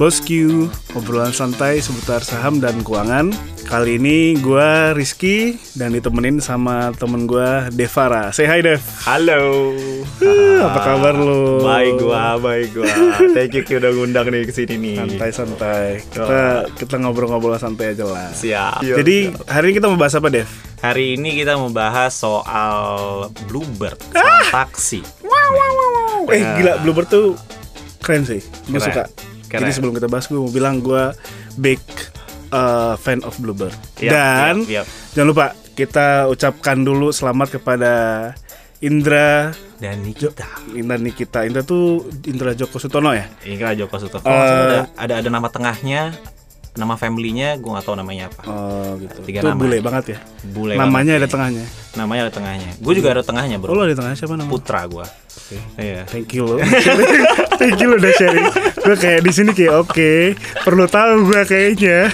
Bosku, obrolan santai seputar saham dan keuangan. Kali ini gue Rizky dan ditemenin sama temen gue Devara. Say hi Dev. Halo. Uh, apa kabar lo? Baik gua, baik gua. Thank you udah ngundang nih ke sini nih. Santai-santai. Kita kita ngobrol-ngobrol santai aja lah. Siap. Jadi hari ini kita mau bahas apa Dev? Hari ini kita mau bahas soal Bluebird, soal taksi. Eh gila Bluebird tuh keren sih. Gue suka. Keren. Jadi sebelum kita bahas gue mau bilang gue big uh, fan of Bluebird. Yap, dan yap, yap. jangan lupa kita ucapkan dulu selamat kepada Indra Dan Nikita. Indra Nikita. Indra tuh Indra Joko Sutono ya? Ini kan Joko Sutopo. Eh. ada, ada ada nama tengahnya, nama family-nya gue gak tahu namanya apa. Oh gitu. Tiga Itu nama. bule banget ya. Bule Namanya ada banget nih. tengahnya. Namanya ada tengahnya. Gue juga ada tengahnya, Oh Bro. lo ada tengahnya siapa namanya? Putra gua. Iya. Thank you lo. Thank you lo udah sharing. Gue kayak di sini kayak oke, perlu tahu gue kayaknya.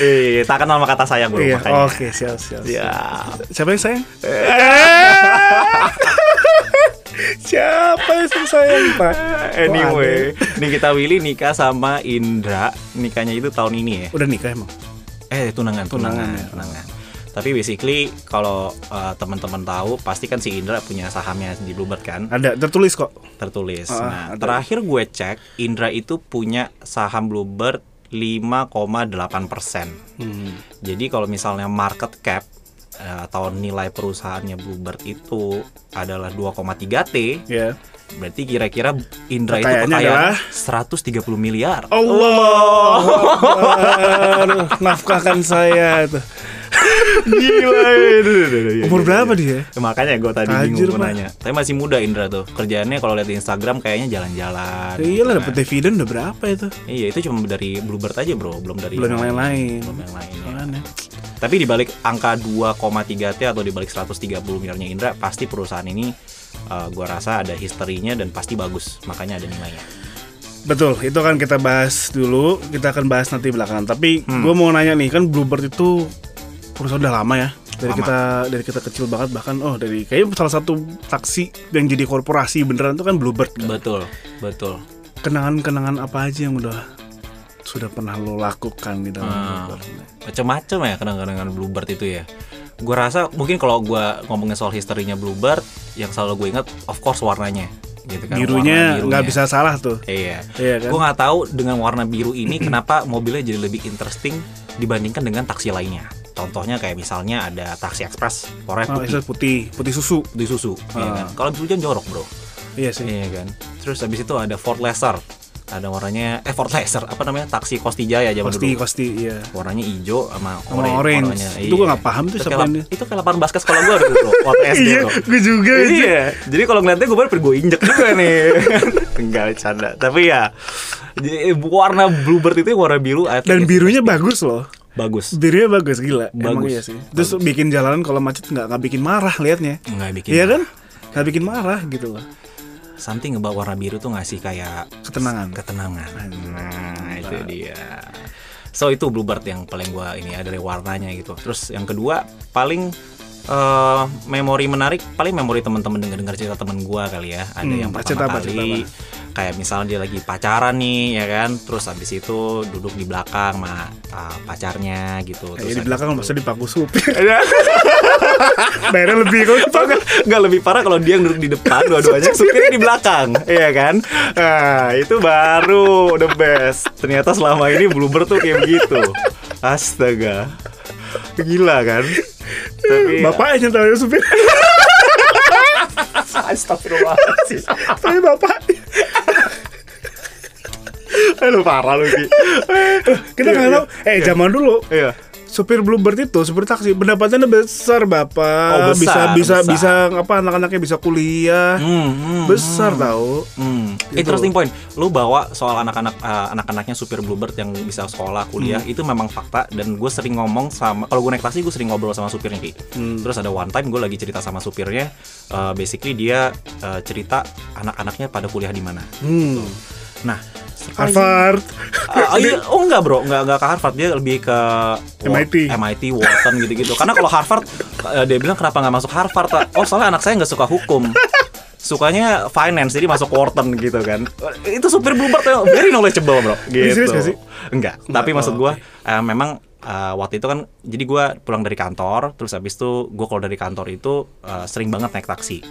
Eh, tak kenal sama kata sayang, Bro, Iya, oke, siap siap. Ya. Siapa yang sayang? Siapa yang sayang, Pak? Anyway, Nikita Willy nikah sama Indra. Nikahnya itu tahun ini ya. Udah nikah emang? Eh tunangan, tunangan, Tunangan, ya. tunangan. Tapi basically kalau uh, teman-teman tahu pasti kan si Indra punya sahamnya di Bluebird kan Ada tertulis kok. tertulis. Ah, nah, ada. terakhir gue cek Indra itu punya saham Bluebird 5,8 persen. Hmm. Jadi kalau misalnya market cap atau nilai perusahaannya Bluebird itu adalah 2,3 T, Ya. berarti kira-kira Indra itu kekayaan adalah? 130 miliar. Allah. Aduh, nafkahkan saya tuh. Gila. Umur berapa dia? Makanya gue tadi Tajir, bingung mau nanya. Tapi masih muda Indra tuh. Kerjaannya kalau lihat di Instagram kayaknya jalan-jalan. Iya lah gitu dapet kan. dividen udah berapa itu? Iya itu cuma dari Bluebird aja bro, belum dari Belum yang lain-lain. Belum yang lainnya. Tapi di balik angka 2,3 T atau di balik 130 miliarnya Indra, pasti perusahaan ini uh, gua rasa ada historinya dan pasti bagus, makanya ada nilainya. Betul, itu kan kita bahas dulu, kita akan bahas nanti belakangan. Tapi Hmm. gue mau nanya nih, kan Bluebird itu perusahaan udah lama ya. Dari Lama. kita dari kita kecil banget bahkan oh dari kayaknya salah satu taksi yang jadi korporasi beneran itu kan Bluebird. kan. Betul, betul. Kenangan-kenangan apa aja yang udah sudah pernah lo lakukan di dalam Ah. Bluebird? Macam-macam ya kadang-kadang Bluebird itu ya. Gua rasa mungkin kalau gua ngomongin soal historinya Bluebird, yang selalu gue ingat of course warnanya. Gitu kan, Birunya nggak birunya. bisa salah tuh. Iya. Iya kan? Gue nggak tahu dengan warna biru ini kenapa mobilnya jadi lebih interesting dibandingkan dengan taksi lainnya. Contohnya kayak misalnya ada taksi ekspres warna Oh, putih, itu putih, putih susu. putih susu. iya Ah. kan? Kalau biru kan jorok bro. Iya sih. Iya kan. Terus habis itu ada Ford Laser. Ada warnanya eh Ford Laser apa namanya taksi Kosti Jaya zaman Kosti, dulu. kosti, iya. Warnanya hijau sama, orange. orange. warnanya. Itu gua nggak paham tuh itu ini. itu kayak lapangan basket sekolah gue dulu SD Iya, gue juga. Iya, jadi kalau ngeliatnya gue baru gue injek juga nih. Enggak canda. Tapi ya, warna bluebird itu warna biru. Dan it's birunya bagus loh. bagus. Birunya bagus gila. Emang Bagus. iya sih. Terus bikin jalanan kalau macet nggak nggak bikin marah liatnya. Nggak bikin. Iya kan? Nggak bikin marah gitu loh. Something about warna biru tuh ngasih kayak Ketenangan. ketenangan. Nah, itu dia. So itu bluebird yang paling gua ini ada dari warnanya gitu. Terus yang kedua paling eh, memori menarik paling memori teman-teman dengar-dengar cerita temen gua kali ya. Ada Hmm, yang pertama apa, kali kayak misalnya dia lagi pacaran nih ya kan. Terus habis itu duduk di belakang sama ah, pacarnya gitu. Terus di habis belakang itu- masa dipangku supir. Bayarnya lebih kok. Nggak, nggak lebih parah kalau dia duduk di depan dua-duanya supirnya di belakang. Iya kan? Nah itu baru the best. Ternyata selama ini Bluebird tuh kayak begitu. Astaga. Gila kan? Tapi Bapaknya tahu ya supir. astagfirullahaladzim. Tapi bapak. lu parah lu Ki. Kita nggak Iya, tahu. Eh zaman dulu. Iya supir Bluebird itu supir taksi pendapatannya besar bapak. Oh, besar, bisa bisa besar. bisa apa anak-anaknya bisa kuliah. Hmm, hmm, besar tahu. Hmm, Gitu. interesting point. Lu bawa soal anak-anak eh, anak-anaknya supir Bluebird yang bisa sekolah, kuliah, Hmm. itu memang fakta dan gue sering ngomong sama kalau gue naik taksi gue sering ngobrol sama supirnya Ki. Hmm. Terus ada one time gue lagi cerita sama supirnya, eh, basically dia eh, cerita anak-anaknya pada kuliah di mana. Hmm. Nah, Harvard. Ah, iya, oh enggak bro, enggak enggak ke Harvard dia lebih ke MIT. MIT, Wharton gitu-gitu. Karena kalau Harvard eh, dia bilang kenapa nggak masuk Harvard? Oh soalnya anak saya nggak suka hukum. sukanya finance jadi masuk Wharton gitu kan. Itu supir Bluebird yang very knowledgeable bro. Gitu. serius gak sih? Enggak. Tapi maksud gua eh, memang eh, waktu itu kan jadi gua pulang dari kantor terus habis itu gua kalau dari kantor itu eh, sering banget naik taksi.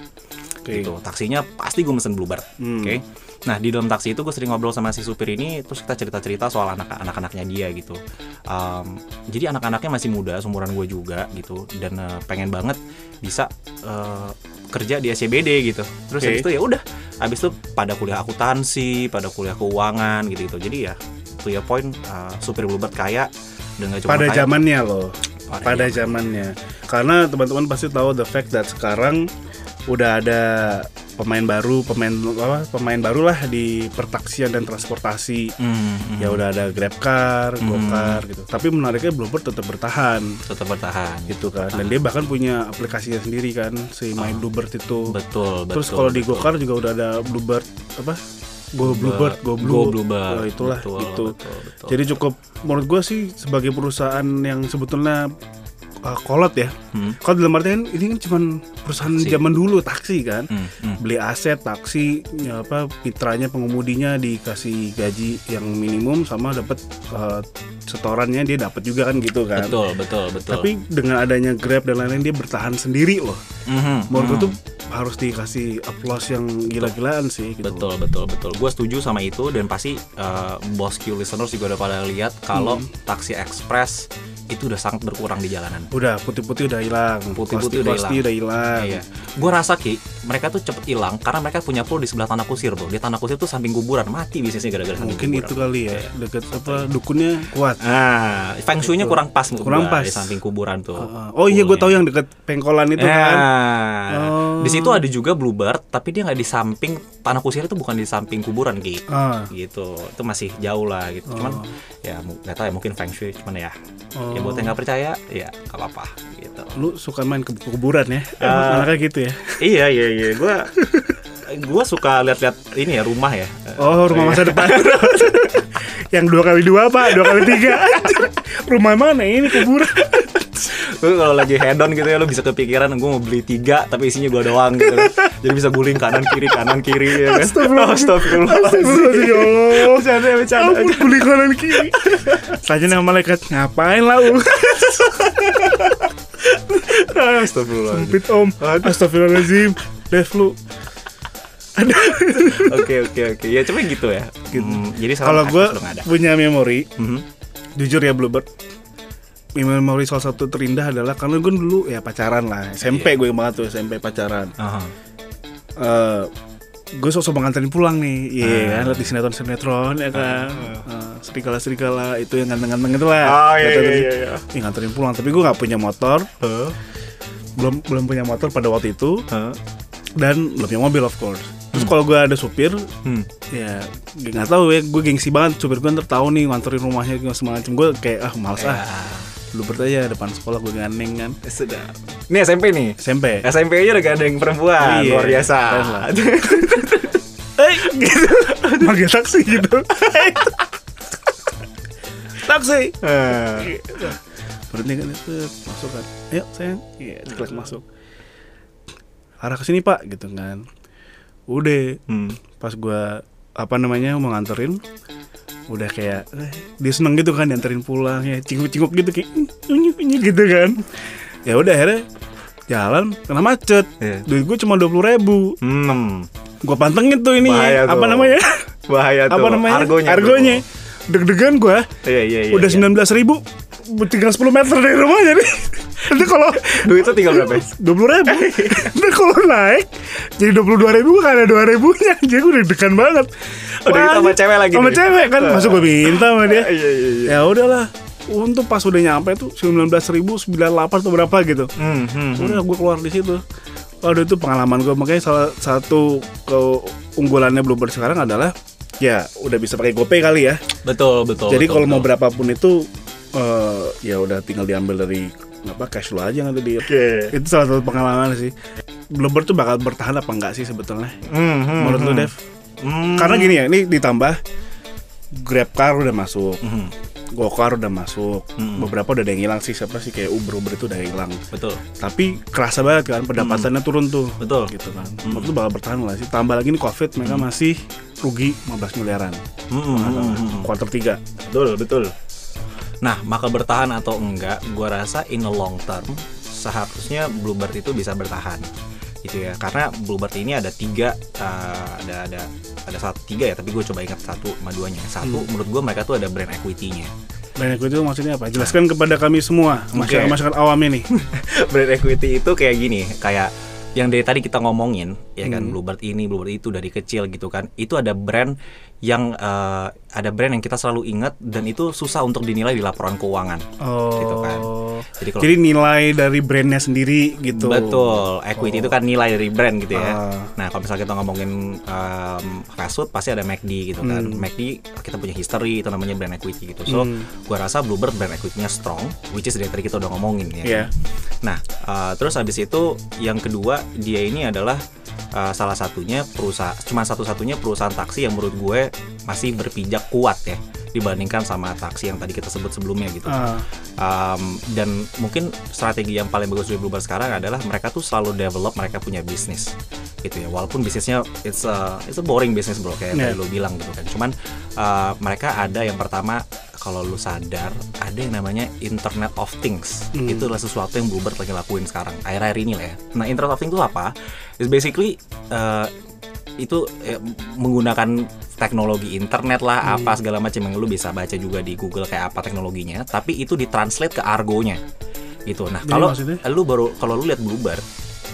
Oke. Gitu. Taksinya pasti gue mesen Bluebird. Oke. Nah, di dalam taksi itu gue sering ngobrol sama si supir ini terus kita cerita-cerita soal anak anak-anaknya dia gitu. Um, jadi anak-anaknya masih muda, seumuran gue juga gitu dan eh, pengen banget bisa eh, kerja di SCBD gitu. Terus Oke. habis itu ya udah, habis itu pada kuliah akuntansi, pada kuliah keuangan gitu gitu. Jadi ya to your point eh, supir Bluebird kaya dan gak cuma pada kaya, zamannya loh Pada pada zamannya karena teman-teman pasti tahu the fact that sekarang udah ada pemain baru pemain apa pemain baru lah di pertaksian dan transportasi Hmm, hmm, ya udah ada Grabcar, Gokar gitu tapi menariknya Bluebird tetap bertahan tetap bertahan. gitu kan dan dia bahkan punya aplikasinya sendiri kan si My Bluebird itu Betul, betul. terus kalau di. Gokar juga udah ada Bluebird apa Go Bluebird, Go Blue, Go Bluebird. Oh, itulah Betul, gitu. betul, betul. Jadi cukup menurut gue sih sebagai perusahaan yang sebetulnya uh, kolot ya. Hmm. Kalau dalam artian ini kan cuman perusahaan Taksi. zaman dulu taksi kan. Hmm, hmm. Beli aset taksi ya apa mitranya pengemudinya dikasih gaji yang minimum sama dapat uh, setorannya dia dapat juga kan gitu kan. Betul, betul, betul. Tapi dengan adanya Grab dan lain-lain dia bertahan sendiri loh. Mhm, Menurut mhm. tuh harus dikasih applause yang gila-gilaan sih gitu. betul betul betul gue setuju sama itu dan pasti uh, bos Q listeners juga udah pada lihat kalau Hmm. taksi express itu udah sangat berkurang di jalanan Udah putih-putih udah hilang, Putih-putih udah Plastik-plastik udah hilang. Iya. Gue rasa ki mereka tuh cepet hilang karena mereka punya pool di sebelah tanah kusir bro. Di tanah kusir tuh samping kuburan mati bisnisnya gara-gara Mungkin kuburan. itu kali ya, deket apa dukunnya kuat. Ah, feng shui-nya kurang pas Kurang gua, pas. di samping kuburan tuh. Uh, oh iya gue tahu yang deket pengkolan itu Ya, kan. di situ ada juga bluebird, tapi dia nggak di samping tanah kusir itu bukan di samping kuburan ki. Ah. gitu itu masih jauh lah gitu cuman Oh. ya nggak tahu ya mungkin feng shui cuman ya Oh. Buat yang nggak percaya ya nggak apa-apa gitu Lu suka main ke kuburan ya? Anaknya gitu ya. iya iya iya gue gue suka lihat-lihat ini ya rumah ya Oh, rumah masa depan. yang dua kali dua pak, dua kali tiga. rumah mana ini kuburan? Lu kalau lagi head on gitu ya lu bisa kepikiran gue mau beli tiga tapi isinya gue doang gitu jadi bisa guling kanan kiri kanan kiri ya kan Astagfirullah. Astagfirullahaladzim. Astagfirullah, ya Allah. bercanda bercanda Ampun, kulit kanan kiri. Selanjutnya malaikat ngapain lah lu? Astagfirullahaladzim. Sempit om. Astagfirullahaladzim. Dev lu. Oke oke oke ya cuma gitu ya Hmm, jadi Kalau gue punya memori, Mhm. jujur ya Bluebird memori salah satu terindah adalah karena gue dulu ya pacaran lah. SMP gue banget tuh SMP pacaran. Aha. Eh gue sosok menganterin pulang nih. Iya Ah. kan liat di sinetron sinetron ya kan. Serigala serigala itu yang ganteng-ganteng itu lah. Oh, iya, iya, iya, iya. ih, nganterin pulang tapi gue nggak punya motor. Huh? belum belum punya motor pada waktu itu. Huh? dan belum punya mobil of course. Terus kalau gue ada supir Hmm. ya nggak tahu ya gue gengsi banget. Supir gue ntar tahu nih nganterin rumahnya segala semacam gue kayak ah males ah lu bertanya depan sekolah gue gandeng kan. Sudah. Ini SMP nih. SMP SMP aja udah gandeng perempuan, Iya, luar biasa. eh gitu. Manggil taksi gitu. Taksi. Eh, berhenti kan itu masuk kan. Ayo sayang. Iya klik masuk. Arah ke sini pak gitu kan. Udah. Hmm. pas gua apa namanya mau nganterin udah kayak eh, dia seneng gitu kan dianterin pulang ya cinguk-cinguk gitu kayak gitu kan ya udah akhirnya jalan kena macet Iya. duit gue cuma dua puluh ribu Hmm. gue pantengin tuh ini Bahaya apa tuh. namanya Bahaya tuh. apa namanya Argonya. argonya deg-degan gue Iya, iya, iya. udah iya. sembilan belas ribu tinggal 10 meter dari rumah jadi nanti kalau Duit itu tinggal berapa? dua puluh ribu nanti kalau naik jadi dua puluh dua ribu kan ada dua ribunya jadi gue deg-degan banget Udah gitu sama cewek lagi sama nih. cewek kan masuk gue minta sama dia Iya, iya, iya. ya udahlah untuk pas udah nyampe tuh sembilan belas ribu sembilan atau berapa gitu Hmm, hmm, hmm. udah gue keluar di situ Waduh itu pengalaman gue makanya salah satu keunggulannya Bluebird sekarang adalah ya udah bisa pakai GoPay kali ya. Betul, betul. Jadi kalau mau berapapun itu eh, ya udah tinggal diambil dari apa cash lo aja nanti di Oke. itu salah satu pengalaman sih. Bluebird tuh bakal bertahan apa enggak sih sebetulnya? Hmm, hmm, Menurut lu hmm. Dev? Hmm. Karena gini ya, ini ditambah GrabCar udah masuk, Mhm. GoCar udah masuk, Mhm. beberapa udah ada yang hilang sih siapa sih kayak Uber Uber itu udah hilang. Betul. Tapi kerasa banget kan pendapatannya turun tuh. Betul. Gitu kan. Hmm. Waktu itu bakal bertahan lah sih. Tambah lagi nih Covid mereka masih rugi 15 miliaran. Mhm, mhm, mhm. Kuartal 3. Betul, betul. Nah, maka bertahan atau enggak, gua rasa in the long term seharusnya Bluebird itu bisa bertahan gitu ya karena Bluebird ini ada tiga uh, ada ada ada satu tiga ya tapi gue coba ingat satu sama duanya satu menurut gue mereka tuh ada brand equity-nya Banyak itu maksudnya apa? Jelaskan kepada kami semua, masyarakat, Oke. masyarakat awam ini. brand equity itu kayak gini kayak yang dari tadi kita ngomongin ya kan Hmm. Bluebird ini Bluebird itu dari kecil gitu kan itu ada brand yang uh, ada brand yang kita selalu ingat dan itu susah untuk dinilai di laporan keuangan Oh. Gitu kan. jadi kalau Jadi nilai dari brandnya sendiri gitu. Betul, equity itu kan nilai dari brand gitu ya. Ah. Nah, kalau misalnya kita ngomongin um, fast food pasti ada McD gitu kan. Hmm. McD kita punya history itu namanya brand equity gitu. So, Hmm. gua rasa Bluebird brand equity-nya strong, which is dari tadi kita udah ngomongin ya. Iya. Nah, uh, terus habis itu yang kedua dia ini adalah uh, salah satunya perusahaan cuma satu-satunya perusahaan taksi yang menurut gue masih berpijak kuat ya dibandingkan sama taksi yang tadi kita sebut sebelumnya gitu. Ah, Um, dan mungkin strategi yang paling bagus dari Bluebird sekarang adalah mereka tuh selalu develop mereka punya bisnis gitu ya walaupun bisnisnya it's a it's a boring business bro kayak Yeah. tadi lo bilang gitu kan cuman uh, mereka ada yang pertama kalau lu sadar ada yang namanya Internet of Things. Hmm. itu adalah sesuatu yang Bluebird lagi lakuin sekarang akhir-akhir ini lah ya. Nah Internet of Things itu apa? Is basically uh, itu eh, menggunakan teknologi internet lah Hmm. apa segala macam yang lu bisa baca juga di Google kayak apa teknologinya tapi itu ditranslate ke argonya. Gitu. Nah kalau lu baru kalau lu lihat Bluebird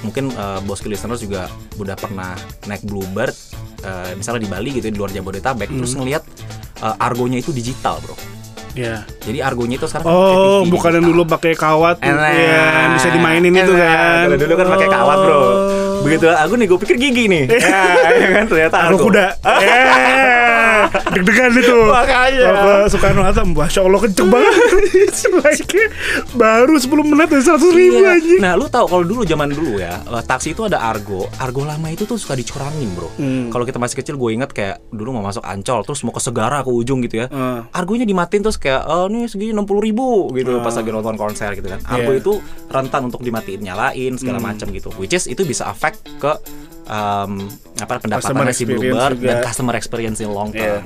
mungkin eh, bosku listeners juga udah pernah naik Bluebird eh, misalnya di Bali gitu di luar Jabodetabek Hmm. terus ngelihat eh, argonya itu digital bro Iya. jadi argonya itu sekarang Oh, TV bukan yang dulu pakai kawat. Ya, bisa dimainin itu kan. Kalau dulu kan pakai kawat bro. Oh. begitu aku nih gue pikir gigi nih. Ya, kan ternyata Argo argo. kuda. Deg-degan itu. Makanya. Apa Soekarno Hatta, Masya Allah kenceng banget. like baru 10 menit dari 100 ribu Iya. anjing. Nah, lu tahu kalau dulu zaman dulu ya, eh, taksi itu ada argo. Argo lama itu tuh suka dicurangin, Bro. Hmm. Kalau kita masih kecil gue inget kayak dulu mau masuk Ancol terus mau ke Segara ke ujung gitu ya. Eh. Argonya dimatiin terus kayak oh nih segini 60 ribu gitu pas lagi nonton konser gitu kan. Argo Iya. itu rentan untuk dimatiin nyalain segala Hmm. macam gitu. Which is itu bisa affect ke um, apa pendapatannya si Bluebird juga. dan customer experience in long term.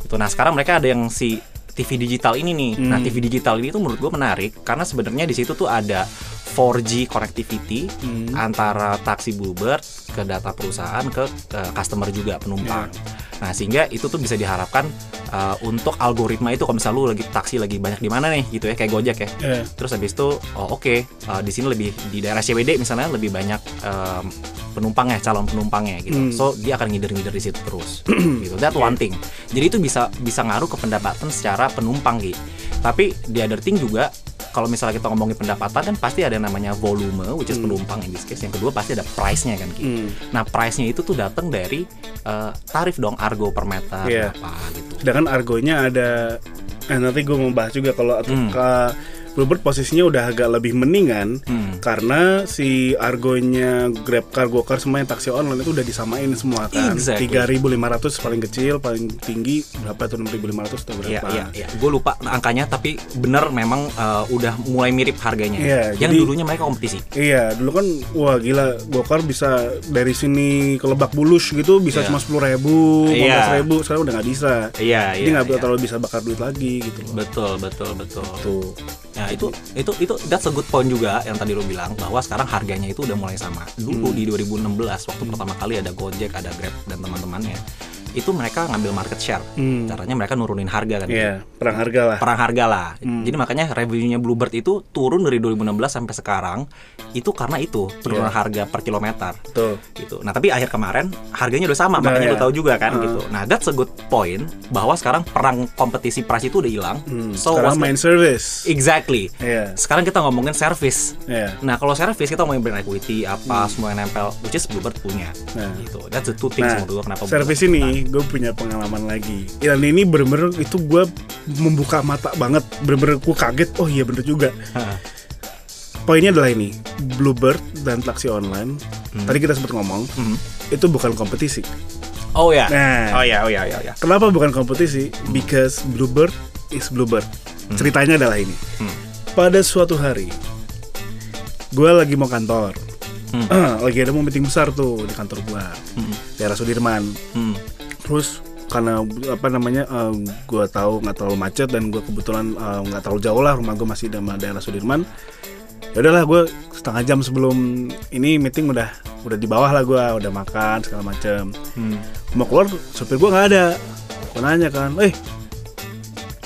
Itu nah sekarang mereka ada yang si TV digital ini nih. Nah, Hmm. TV digital ini tuh menurut gue menarik karena sebenarnya di situ tuh ada 4G connectivity Hmm. antara taksi Bluebird ke data perusahaan ke eh, customer juga penumpang. Iya. Nah, sehingga itu tuh bisa diharapkan eh, untuk algoritma itu kalau misalnya lu lagi taksi lagi banyak di mana nih gitu ya kayak Gojek ya. Eh, Terus habis itu oh oke eh, di sini lebih di daerah CBD misalnya lebih banyak em, penumpangnya calon penumpangnya gitu. Hmm. So dia akan ngider-ngider di situ terus gitu. That one thing. Jadi itu bisa bisa ngaruh ke pendapatan secara penumpang gitu. Tapi the other thing juga kalau misalnya kita ngomongin pendapatan kan pasti ada yang namanya volume which is Hmm. penumpang in this case. Yang kedua pasti ada price-nya kan Ki. hmm. Nah, price-nya itu tuh datang dari eh, tarif dong argo per meter Iya. apa gitu. Sedangkan argonya ada eh, nanti gue mau bahas juga kalau Hmm. ke Bluebird posisinya udah agak lebih mendingan Hmm. karena si argonya GrabCar, GoCar semua yang taksi online itu udah disamain semua kan. Exactly. 3.500 paling kecil, paling tinggi berapa tuh 6.500 atau Iya, berapa? iya, iya. Gue lupa angkanya, tapi bener memang eh, udah mulai mirip harganya. Iya, Yang jadi- dulunya mereka kompetisi. Iya, dulu kan wah gila, GoCar bisa dari sini ke Lebak Bulus gitu bisa Iya. cuma 10.000 ribu, Iya. ribu, sekarang udah nggak bisa. Iya, Jadi nggak iya. terlalu bisa bakar duit lagi gitu loh. Betul, betul, betul. Tuh. Nah, itu itu itu that's a good point juga yang tadi lu bilang bahwa sekarang harganya itu udah mulai sama. Dulu Hmm. di 2016 waktu pertama kali ada Gojek, ada Grab dan teman-temannya. Itu mereka ngambil market share. Hmm. Caranya mereka nurunin harga kan. Iya, perang harga lah. perang harga lah. Hmm. Jadi makanya revenue-nya Bluebird itu turun dari 2016 sampai sekarang itu karena itu penurunan Iya. harga per kilometer Tuh. gitu. Nah, tapi akhir kemarin harganya udah sama, Udah, makanya ya. lu tahu juga kan Uh. gitu. Nah, that's a good point bahwa sekarang perang kompetisi price itu udah hilang. Hmm. So sekarang main service. Exactly. Iya. Sekarang kita ngomongin service. Iya. Nah, kalau service kita ngomongin brand equity apa semua yang nempel which is Bluebird punya. Nah. Gitu. That's the two things Nah, menurut gua kenapa service Bluebird ini gue punya pengalaman lagi. Dan ini bener-bener itu gue membuka mata banget. Bener-bener gue kaget. Oh iya bener juga. Hah. Poinnya adalah ini, Bluebird dan taksi online. Hmm. Tadi kita sempat ngomong, Mhm. itu bukan kompetisi. Oh ya. Nah. Oh ya, oh ya, oh ya, oh ya. Kenapa bukan kompetisi? Because Bluebird is Bluebird. Ceritanya adalah ini. Hmm. Pada suatu hari, gue lagi mau kantor. Hmm. lagi ada mau meeting besar tuh di kantor gue, Hmm. daerah Sudirman. Hmm. Terus karena apa namanya, gue tahu nggak terlalu macet dan gue kebetulan eh, nggak terlalu jauh lah rumah gue masih di daerah Sudirman. Ya udahlah gue setengah jam sebelum ini meeting udah udah di bawah lah gue udah makan segala macem. Hmm. mau keluar supir gue nggak ada. Gue nanya kan eh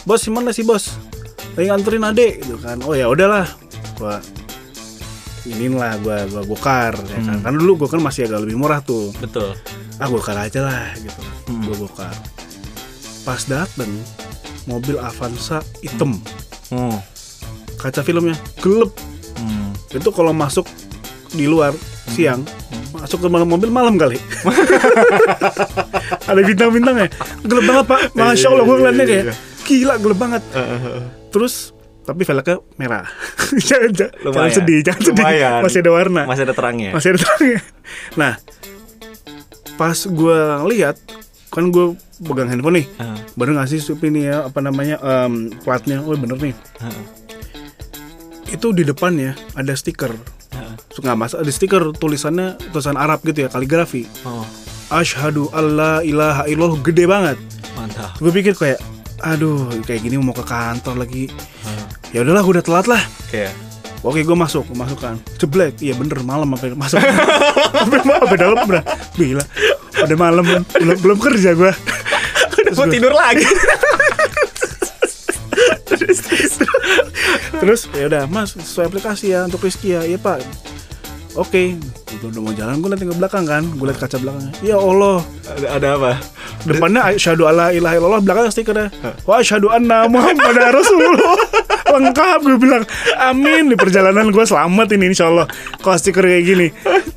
bos gimana sih bos? Lagi nganterin adek gitu kan. Oh ya udahlah. Gue iniin lah gue gue bokar ya kan. Hmm. kan dulu gue kan masih agak lebih murah tuh. Betul. ah bokar aja lah gitu. Hmm. gue bokar pas dateng mobil Avanza hitam. Hmm. kaca filmnya gelap. Hmm. itu kalau masuk di luar siang masuk ke malam mobil malam kali. Ada bintang-bintangnya. Gelap banget pak. Masya allah gue ngeliatnya kayak gila gelap banget. Terus tapi velgnya merah. Jangan, jangan, sedih jangan sedih. Lumayan. masih ada warna. Masih ada terangnya. masih ada terangnya. Nah pas gue lihat kan gue pegang handphone nih. Heeh. baru ngasih supir nih ya apa namanya em, platnya? Oh bener nih. Heeh. itu di depannya ada stiker. Heeh. nggak mas ada stiker tulisannya tulisan Arab gitu ya kaligrafi. Oh, Ashhadu alla ilaha illallah gede banget. Mantap. gue pikir kayak aduh kayak gini mau ke kantor lagi ya udahlah udah telat lah. Oke. oke gue masuk gue masuk kan jeblek. Iya bener malam apa masuk. Apa apa dalam udah bila udah malam kan belum belum kerja gue Udah mau tidur lagi. terus ya udah mas sesuai aplikasi ya untuk Rizky ya. Iya pak. Oke. Udah, udah mau jalan gue liat ke belakang kan. Gue liat kaca belakangnya. Ya Allah. Ada, ada apa? depannya asyhadu alla ilaha illallah belakangnya stikernya. Wa asyhadu anna muhammad rasulullah lengkap. Gue bilang amin. Di perjalanan gue selamat ini insyaallah. Kalau stiker kayak gini.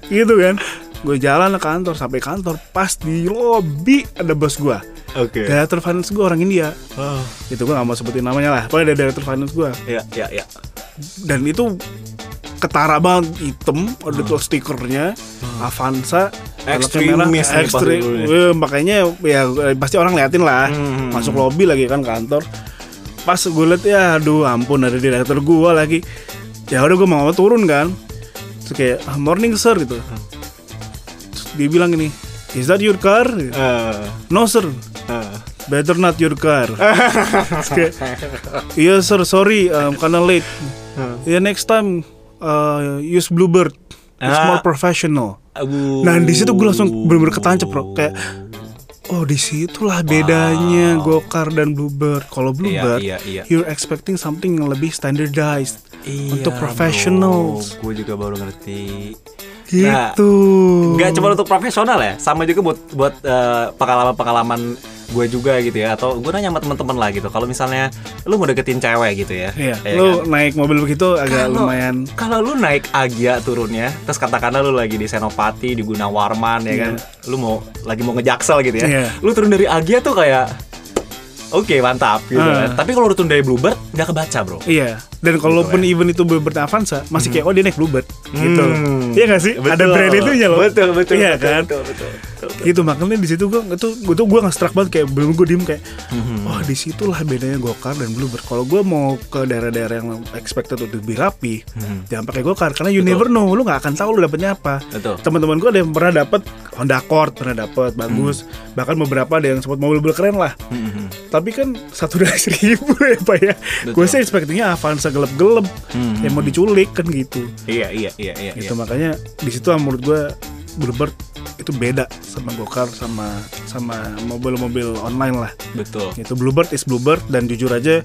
Gitu kan. Gue jalan ke kantor sampai kantor pas di lobby ada bos gue Oke. director finance gue orang India. Oh. itu gue gak mau sebutin namanya lah. Pokoknya ada director finance gue Ya, ya, ya. dan itu ketara banget hitam ada tuh stikernya Avanza Ekstremis nih pasti ekstrim nih. Eh, makanya ya eh, pasti orang liatin lah. Hmm. masuk lobby lagi kan kantor pas gue liat ya aduh ampun ada direktur gue lagi. Ya udah gue mau turun kan. Terus kayak "Ah, morning sir gitu. Terus dia bilang ini is that your car? Eh, no sir. Eh. better not your car. Terus kayak iya sir sorry um, karena late. Ya next time uh, use Bluebird. It's Ah. more professional. Aduh. nah di situ gue langsung bener-bener ketancap bro. Kayak oh di situlah bedanya Gokar dan Bluebird kalau Bluebird iya, iya. you're expecting something yang lebih standardized Iya, untuk professionals Gue juga baru ngerti. gitu Gak cuma untuk profesional ya, sama juga buat buat eh, pengalaman-pengalaman gue juga gitu ya. Atau gue nanya sama teman-teman lah gitu. Kalau misalnya lu mau deketin cewek gitu ya, Iya, ya lu kan? naik mobil begitu agak Kalau- lumayan Kalau lu naik Agia turunnya, terus katakanlah lu lagi di Senopati, di Gunawarman ya kan, lu mau lagi mau ngejaksel gitu ya, Iya. lu turun dari Agia tuh kayak, oke mantap gitu Ah. kan. Tapi kalau lu turun dari Bluebird, nggak kebaca bro. Iya, dan kalaupun Gitu, event itu Bluebird Avanza, masih kayak oh dia naik Bluebird gitu. Hmm. Iya gak sih? Ada Betul. brand itunya loh. Betul betul. Iya betul, kan? Betul betul. betul. Gitu makanya di situ gue itu gue tuh gue nggak struck banget kayak belum gue diem kayak Mhm. oh di situlah bedanya Gokar dan Bluebird. Kalau gue mau ke daerah-daerah yang expected untuk lebih rapi, Mhm. jangan pakai Gokar karena you never know, lu nggak akan tahu lu dapetnya apa. Betul. Teman-teman gue ada yang pernah dapet Honda Accord, pernah dapet bagus, bahkan beberapa ada yang sempat mobil-mobil keren lah. Mhm. Tapi kan satu dari seribu ya pak ya. Betul. Gue sih expectingnya Avanza gelap-gelap Hmm. yang mau diculik kan gitu. Iya iya iya iya. Gitu iya. makanya di situ menurut gue Bluebird itu beda sama Gokar sama sama mobil-mobil online lah. Betul. Itu Bluebird is Bluebird dan jujur aja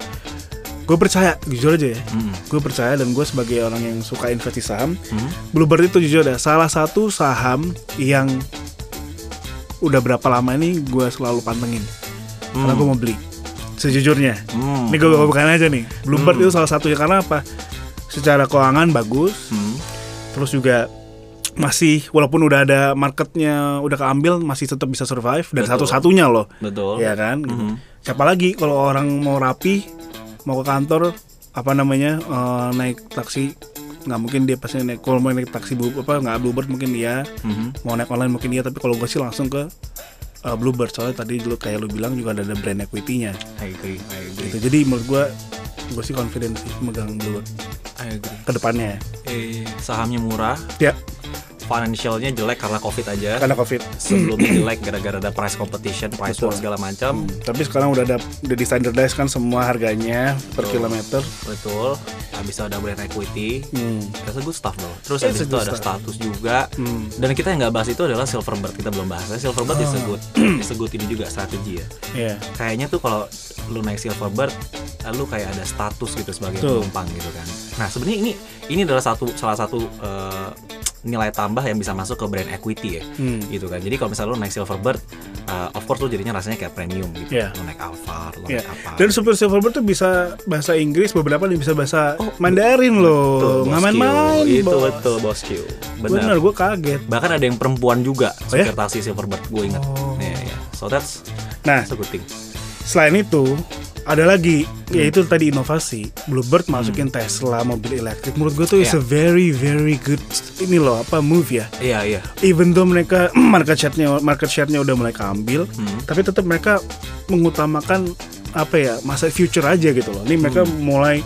gue percaya jujur aja ya. Mhm. Gue percaya dan gue sebagai orang yang suka investasi saham, Mhm. Bluebird itu jujur ada salah satu saham yang udah berapa lama ini gue selalu pantengin karena gue mau beli sejujurnya. Hmm. Ini gue bukan aja nih. Bluebird itu salah satunya karena apa? Secara keuangan bagus, Hmm. terus juga masih walaupun udah ada marketnya udah keambil masih tetap bisa survive dan satu-satunya loh. Betul. Ya kan? Gitu. Mhm. Siapa lagi kalau orang mau rapi, mau ke kantor apa namanya eh, naik taksi nggak mungkin dia pasti naik kalau mau naik taksi bu, apa nggak bluebird mungkin dia Mhm. mau naik online mungkin dia tapi kalau gue sih langsung ke uh, Bluebird soalnya tadi lu kayak lu bilang juga ada, ada brand equity-nya I agree, I agree. gitu. Jadi menurut gua gue sih confident sih megang Bluebird I agree. ke depannya Eh, sahamnya murah, ya. financialnya jelek karena covid aja. Karena Covid. Sebelumnya jelek gara-gara ada price competition, price war segala macam. Hmm, Tapi sekarang udah ada udah di standardize kan semua harganya per Betul. kilometer. Betul. Habis itu ada brand equity. Hmm. A good stuff loh. Terus habis itu ada status juga. Hmm. Dan kita yang nggak bahas itu adalah Silverbird. Kita belum bahas. Silverbird is a Oh. good, is a good ini juga strategi ya. Iya. Kayaknya tuh kalau lu naik Silverbird, eh, lu kayak ada status gitu sebagai penumpang gitu kan. Nah sebenarnya ini ini adalah satu salah satu eh, nilai tambah yang bisa masuk ke brand equity ya. Hmm. gitu kan. Jadi kalau misalnya lu naik Silverbird, uh, of course lu jadinya rasanya kayak premium gitu. Iya. Lu naik Alphard, lu Iya. naik apa. Dan Super Silverbird tuh bisa bahasa Inggris, beberapa nih bisa bahasa Oh, Mandarin. Betul, Nggak main-main, Itu bos. betul bos Q. Benar. gue kaget. Bahkan ada yang perempuan juga Oh ya? supir taksi Silverbird, gue inget. Oh. Iya, iya. So that's Nah, that's a good thing. selain itu ada lagi yaitu tadi inovasi Bluebird masukin Tesla mobil elektrik menurut gue tuh is Iya. a very very good ini loh apa move ya Iya, iya. even though mereka market share-nya market share-nya udah mulai keambil Hmm. tapi tetap mereka mengutamakan apa ya masa future aja gitu loh ini mereka Hmm. mulai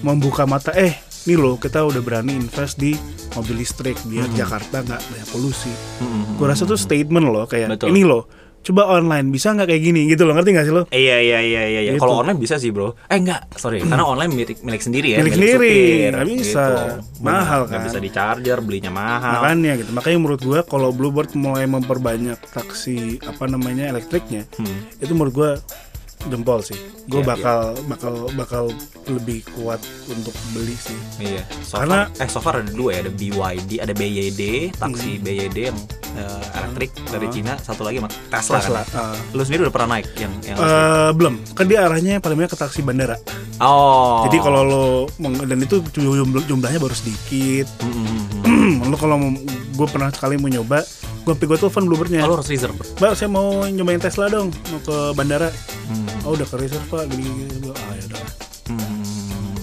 membuka mata eh nih loh kita udah berani invest di mobil listrik biar Jakarta nggak banyak polusi Hmm, gue rasa tuh statement loh kayak Betul. ini loh coba online bisa nggak kayak gini gitu loh ngerti nggak sih lo Iya iya iya iya. iya. Gitu. Kalau online bisa sih bro. Eh enggak, sorry. Karena online milik milik sendiri ya. Milik sendiri, supir, nggak bisa. Mahal Nggak kan. bisa di charger, belinya mahal. makanya gitu makanya menurut gua kalau Bluebird mulai memperbanyak taksi apa namanya elektriknya Hmm. itu menurut gua jempol sih gue Iya, bakal bakal bakal lebih kuat untuk beli sih Iya. So far, Karena- eh so far ada dua ya, ada BYD, ada BYD, taksi BYD yang eh, elektrik dari Ah. Cina, satu lagi sama Tesla. Tesla Kan? uh, Lu sendiri udah pernah naik yang yang eh, belum kan dia arahnya paling banyak ke taksi bandara Oh. jadi kalau lo dan itu jumlah- jumlahnya baru sedikit Mm, mm, lo kalau gue pernah sekali mau nyoba gue sampai gue telepon Bluebirdnya. Oh, lu harus reserve. Mbak saya mau nyobain Tesla dong mau ke bandara. Hmm, oh udah ke reserve pak. Gini gini ah ya udah. Hmm.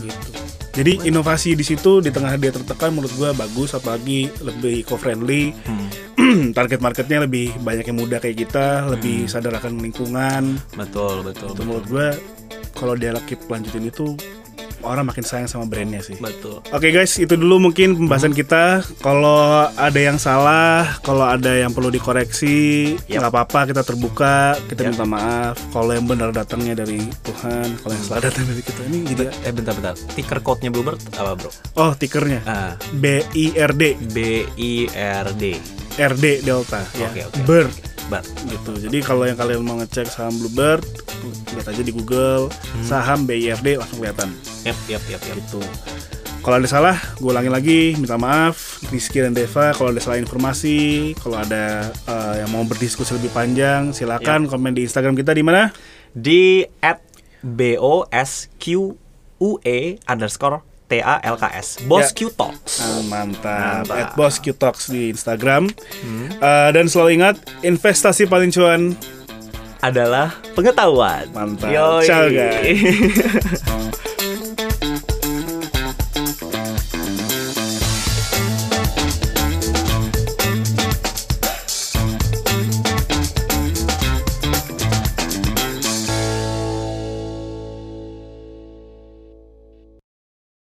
gitu. Jadi inovasi di situ di tengah dia tertekan menurut gua bagus apalagi lebih eco friendly Hmm. target marketnya lebih banyak yang muda kayak kita lebih sadar akan lingkungan. Betul, betul, itu betul. menurut gua kalau dia keep lanjutin itu orang makin sayang sama brandnya sih Betul. Oke guys, itu dulu mungkin pembahasan kita. Kalau ada yang salah, kalau ada yang perlu dikoreksi, nggak apa-apa, kita terbuka, kita Yap. minta maaf. Kalau yang benar datangnya dari Tuhan, kalau yang salah datang dari kita ini gitu ya. Eh bentar bentar. Ticker code-nya Bluebird apa, Bro? Oh, tikernya Ah, B I R D, B I R D. R D Delta ya. Oke, oke. Bird Bar. gitu. Jadi kalau yang kalian mau ngecek saham Bluebird, lihat aja di Google Hmm. saham BIRD langsung kelihatan. Yap, yap, yap, yap. gitu. Kalau ada salah, gue ulangin lagi, minta maaf. Rizky dan Deva, kalau ada salah informasi, kalau ada eh, yang mau berdiskusi lebih panjang, silakan komen di Instagram kita di mana? Di at B O S Q U E underscore T A L K S. Bos Ya. Q Talks. Ah, mantap. Mantap. At Boss Q Talks di Instagram. Eh, dan selalu ingat, investasi paling cuan. Adalah pengetahuan. Mantap. Yoi. Ciao, guys.